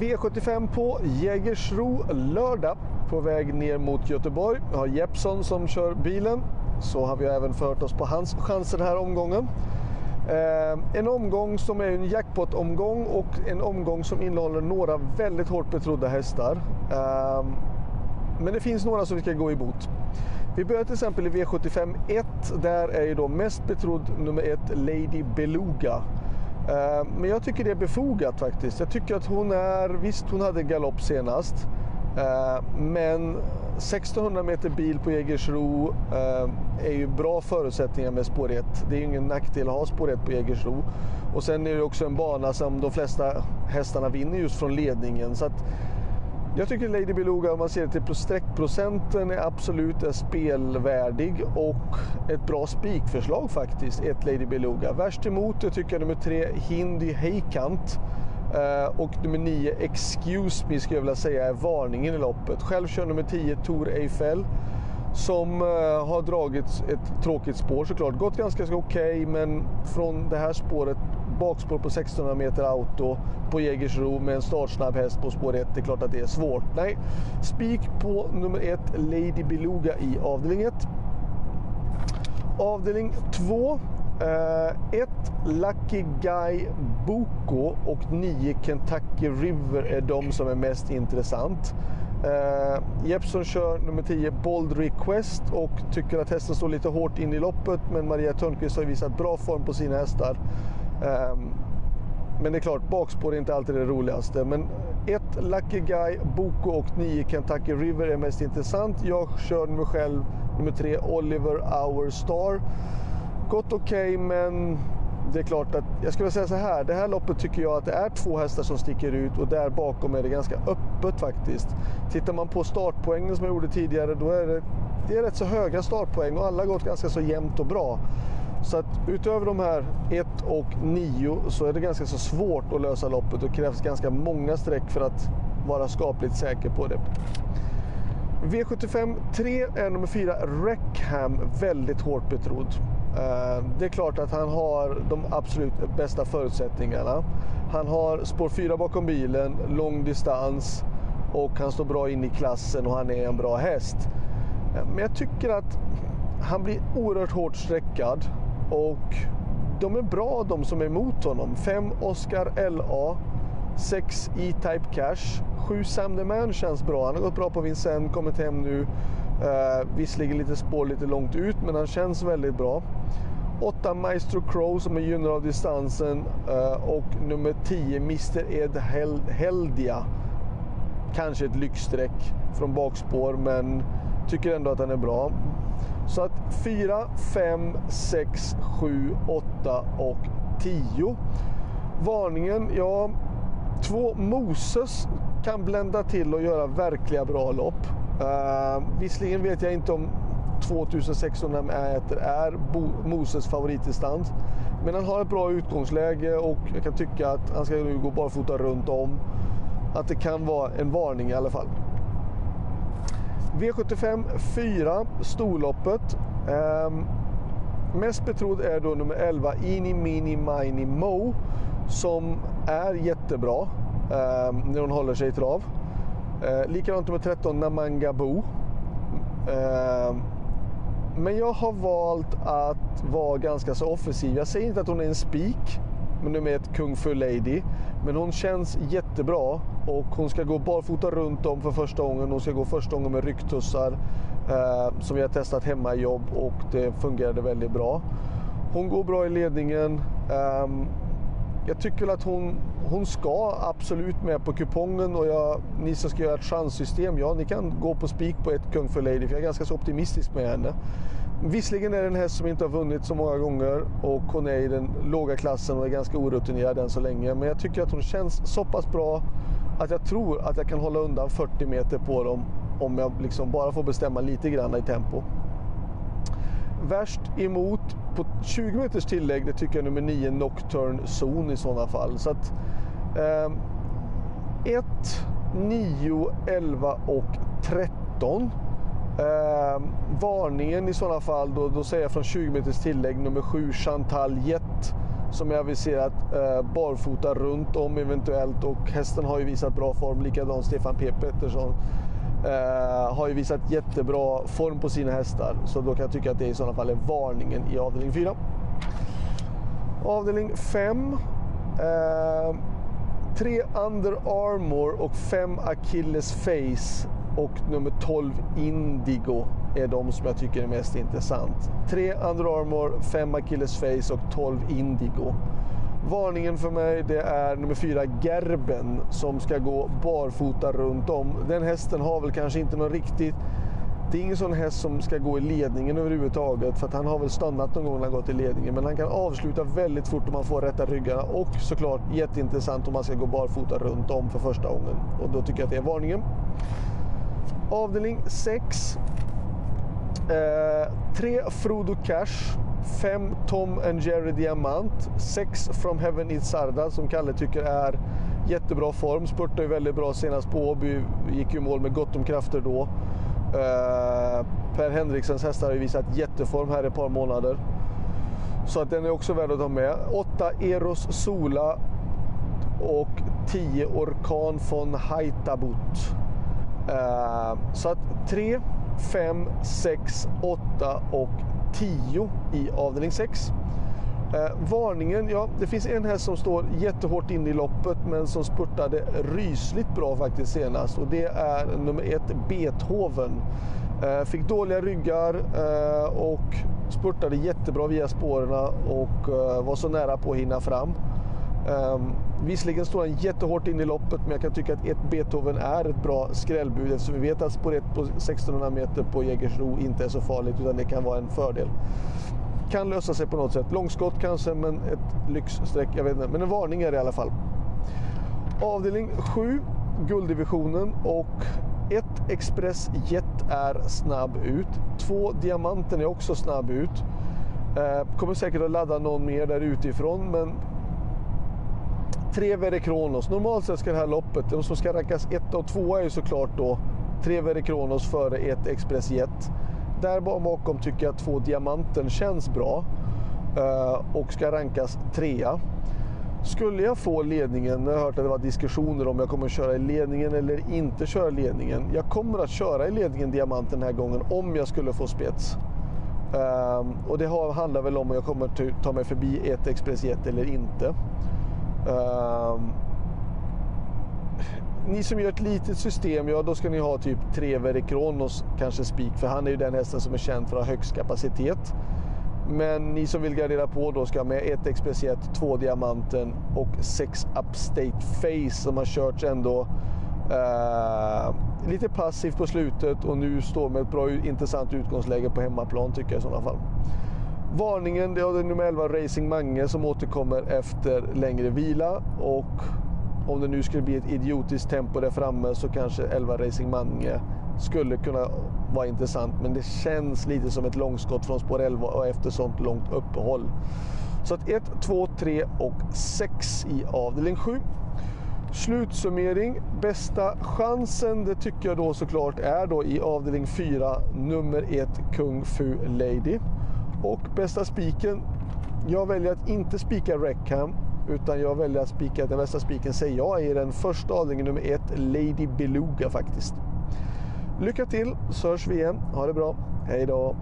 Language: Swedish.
V75 på Jägersro lördag på väg ner mot Göteborg. Vi har Jeppson som kör bilen. Så har vi även fört oss på hans chanser den här omgången. Eh, en omgång som är en jackpot-omgång och en omgång som innehåller några väldigt hårt betrodda hästar. Eh, men det finns några som vi ska gå i bot. Vi börjar till exempel i V75 1. Där är ju då mest betrodd nummer 1 Lady Beluga. Eh, men jag tycker det är befogat faktiskt. Jag tycker att hon är, visst hon hade galopp senast. Eh, men 1600 meter bil på Jägersro eh, är ju bra förutsättningar med spår 1. Det är ju ingen nackdel att ha spår 1 på Jägersro. Och sen är det också en bana som de flesta hästarna vinner just från ledningen. Så att jag tycker Lady Beluga, om man ser till streckprocenten, är absolut är spelvärdig och ett bra spikförslag faktiskt, ett Lady Beluga. Värst emot det tycker jag nummer tre, Hindi Heikant. Uh, och nummer 9, Excuse Me, skulle jag vilja säga är varningen i loppet. Själv kör nummer 10, Tor Eiffel som uh, har dragit ett tråkigt spår såklart. Gått ganska okej, okay, men från det här spåret bakspår på 1600 meter auto på Jägersro med en startsnabb häst på spår 1. Det är klart att det är svårt. Nej, spik på nummer 1 Lady Beluga i avdelning 1. Avdelning 2. 1 eh, Lucky Guy Boko och 9 Kentucky River är de som är mest intressant. Eh, uh, Jeppson kör nummer 10 Bold Request och tycker att hästen står lite hårt in i loppet men Maria Törnqvist har visat bra form på sina hästar. Ehm, men det är klart, bakspår är inte alltid det roligaste. Men ett Lucky Guy, Boko och 9 Kentucky River är mest intressant. Jag kör mig själv nummer 3 Oliver Our Star. Gått okej, okay, men det är klart att jag skulle säga så här. Det här loppet tycker jag att det är två hästar som sticker ut och där bakom är det ganska öppet faktiskt. Tittar man på startpoängen som jag gjorde tidigare, då är det, det är rätt så höga startpoäng och alla har gått ganska så jämnt och bra. Så att utöver de här 1 och 9 så är det ganska så svårt att lösa loppet och krävs ganska många streck för att vara skapligt säker på det. V75 3 är nummer 4 Reckham väldigt hårt betrodd. Eh, det är klart att han har de absolut bästa förutsättningarna. Han har spår 4 bakom bilen, lång distans och han står bra in i klassen och han är en bra häst. Eh, men jag tycker att han blir oerhört hårt sträckad och de är bra de som är emot honom. 5 Oscar LA, 6 E-Type Cash, 7 Sam the Man känns bra. Han har gått bra på Vincennes, kommit hem nu. Uh, visserligen lite spår lite långt ut, men han känns väldigt bra. 8 Maestro Crow som är gynnad av distansen uh, och nummer 10 Mr Ed Hel Heldia. Kanske ett lyxstreck från bakspår, men tycker ändå att han är bra. Så att 4, 5, 6, 7, 8 och 10. Varningen, ja, två Moses kan blända till och göra verkliga bra lopp. Uh, visserligen vet jag inte om 2600 meter är Bo Moses favoritdistans. Men han har ett bra utgångsläge och jag kan tycka att han ska nu gå barfota runt om. Att det kan vara en varning i alla fall. V75 4, storloppet. Um, mest betrodd är då nummer 11, Ini Mini Mini Mo, som är jättebra um, när hon håller sig i trav. Uh, likadant nummer 13, Namanga Bo. Uh, ehm, men jag har valt att vara ganska så offensiv. Jag säger inte att hon är en spik, med nummer ett Kung Fu Lady. Men hon känns jättebra och hon ska gå barfota runt om för första gången. Hon ska gå första gången med rycktussar eh, som vi har testat hemma i jobb och det fungerade väldigt bra. Hon går bra i ledningen. Eh, jag tycker att hon, hon ska absolut med på kupongen och jag, ni som ska göra ett chanssystem, ja ni kan gå på spik på ett Kung Fu Lady för jag är ganska så optimistisk med henne. Visserligen är det en häst som inte har vunnit så många gånger och hon är i den låga klassen och är ganska orutinerad än så länge. Men jag tycker att hon känns så pass bra att jag tror att jag kan hålla undan 40 meter på dem om jag liksom bara får bestämma lite grann i tempo. Värst emot på 20 meters tillägg, det tycker jag är nummer 9 Nocturne Zone i sådana fall. Så att 1, 9, 11 och 13 Eh, varningen i sådana fall, då, då säger jag från 20 meters tillägg nummer 7 Chantal Jet som är aviserat eh, barfota runt om eventuellt och hästen har ju visat bra form. Likadant Stefan P Pettersson eh, har ju visat jättebra form på sina hästar. Så då kan jag tycka att det i sådana fall är varningen i avdelning 4. Avdelning 5. Eh, tre Under Armour och fem Achilles Face och nummer 12 Indigo är de som jag tycker är mest intressant. 3 Under Armour, 5 Achilles Face och 12 Indigo. Varningen för mig det är nummer 4 Gerben som ska gå barfota runt om. Den hästen har väl kanske inte någon riktigt det är ingen sån häst som ska gå i ledningen överhuvudtaget för att han har väl stannat någon gång när han gått i ledningen. Men han kan avsluta väldigt fort om han får rätta ryggarna och såklart jätteintressant om man ska gå barfota runt om för första gången. Och då tycker jag att det är varningen. Avdelning 6. Eh, tre Frodo Cash. Fem Tom and Jerry Diamant. Sex From Heaven Itzarda som Kalle tycker är jättebra form. Spurtade ju väldigt bra senast på Åby. Gick ju mål med gott om krafter då. Eh, per Henriksens hästar har ju visat jätteform här i ett par månader. Så att den är också värd att ta med. 8 Eros Sola och 10 Orkan von Haitabut. Eh, så att 3, 5, 6, 8 och 10 i avdelning 6. Eh, varningen, ja det finns en häst som står jättehårt in i loppet men som spurtade rysligt bra faktiskt senast och det är nummer 1 Beethoven. Eh, fick dåliga ryggar och spurtade jättebra via spåren och var så nära på att hinna fram. Um, visserligen står han jättehårt in i loppet men jag kan tycka att ett Beethoven är ett bra skrällbud eftersom vi vet att spår 1 på 1600 meter på Jägersro inte är så farligt utan det kan vara en fördel. Kan lösa sig på något sätt. Långskott kanske men ett lyxstreck. jag vet inte. Men en varning är det i alla fall. Avdelning 7, gulddivisionen och ett Express Jet är snabb ut. Två Diamanten är också snabb ut. Ehm, kommer säkert att ladda någon mer där utifrån men Trevere Kronos. Normalt sett ska det här loppet, de som ska rankas 1 och 2 är ju såklart då Trevere Kronos före ett Express Jet. Där bakom tycker jag att två Diamanten känns bra eh, och ska rankas trea. Skulle jag få ledningen, jag har hört att det var diskussioner om jag kommer att köra i ledningen eller inte köra i ledningen. Jag kommer att köra i ledningen Diamanten den här gången om jag skulle få spets. Um, och det handlar väl om om jag kommer att ta mig förbi ett Express Jet eller inte. Ehm, ni som gör ett litet system, ja då ska ni ha typ Trevere Kronos, kanske spik, för han är ju den hästen som är känd för att ha högst kapacitet. Men ni som vill gardera på då ska ha med ett Expressiet, två Diamanten och sex Upstate Face som har körts ändå eh, lite passivt på slutet och nu står med ett bra intressant utgångsläge på hemmaplan tycker jag i sådana fall. Varningen det är nummer 11 Racing Mange som återkommer efter längre vila och om det nu skulle bli ett idiotiskt tempo där framme så kanske 11 Racing Mange skulle kunna vara intressant men det känns lite som ett långskott från spår 11 och efter sånt långt uppehåll. Så att 1, 2, 3 och 6 i avdelning 7. Slutsummering, bästa chansen det tycker jag då såklart är då i avdelning 4 nummer 1 Kung Fu Lady. Och bästa spiken, jag väljer att inte spika Reckham utan jag väljer att spika, den bästa spiken säger jag i den första avdelningen nummer ett, Lady Beluga faktiskt. Lycka till så hörs vi igen. Ha det bra. Hej då!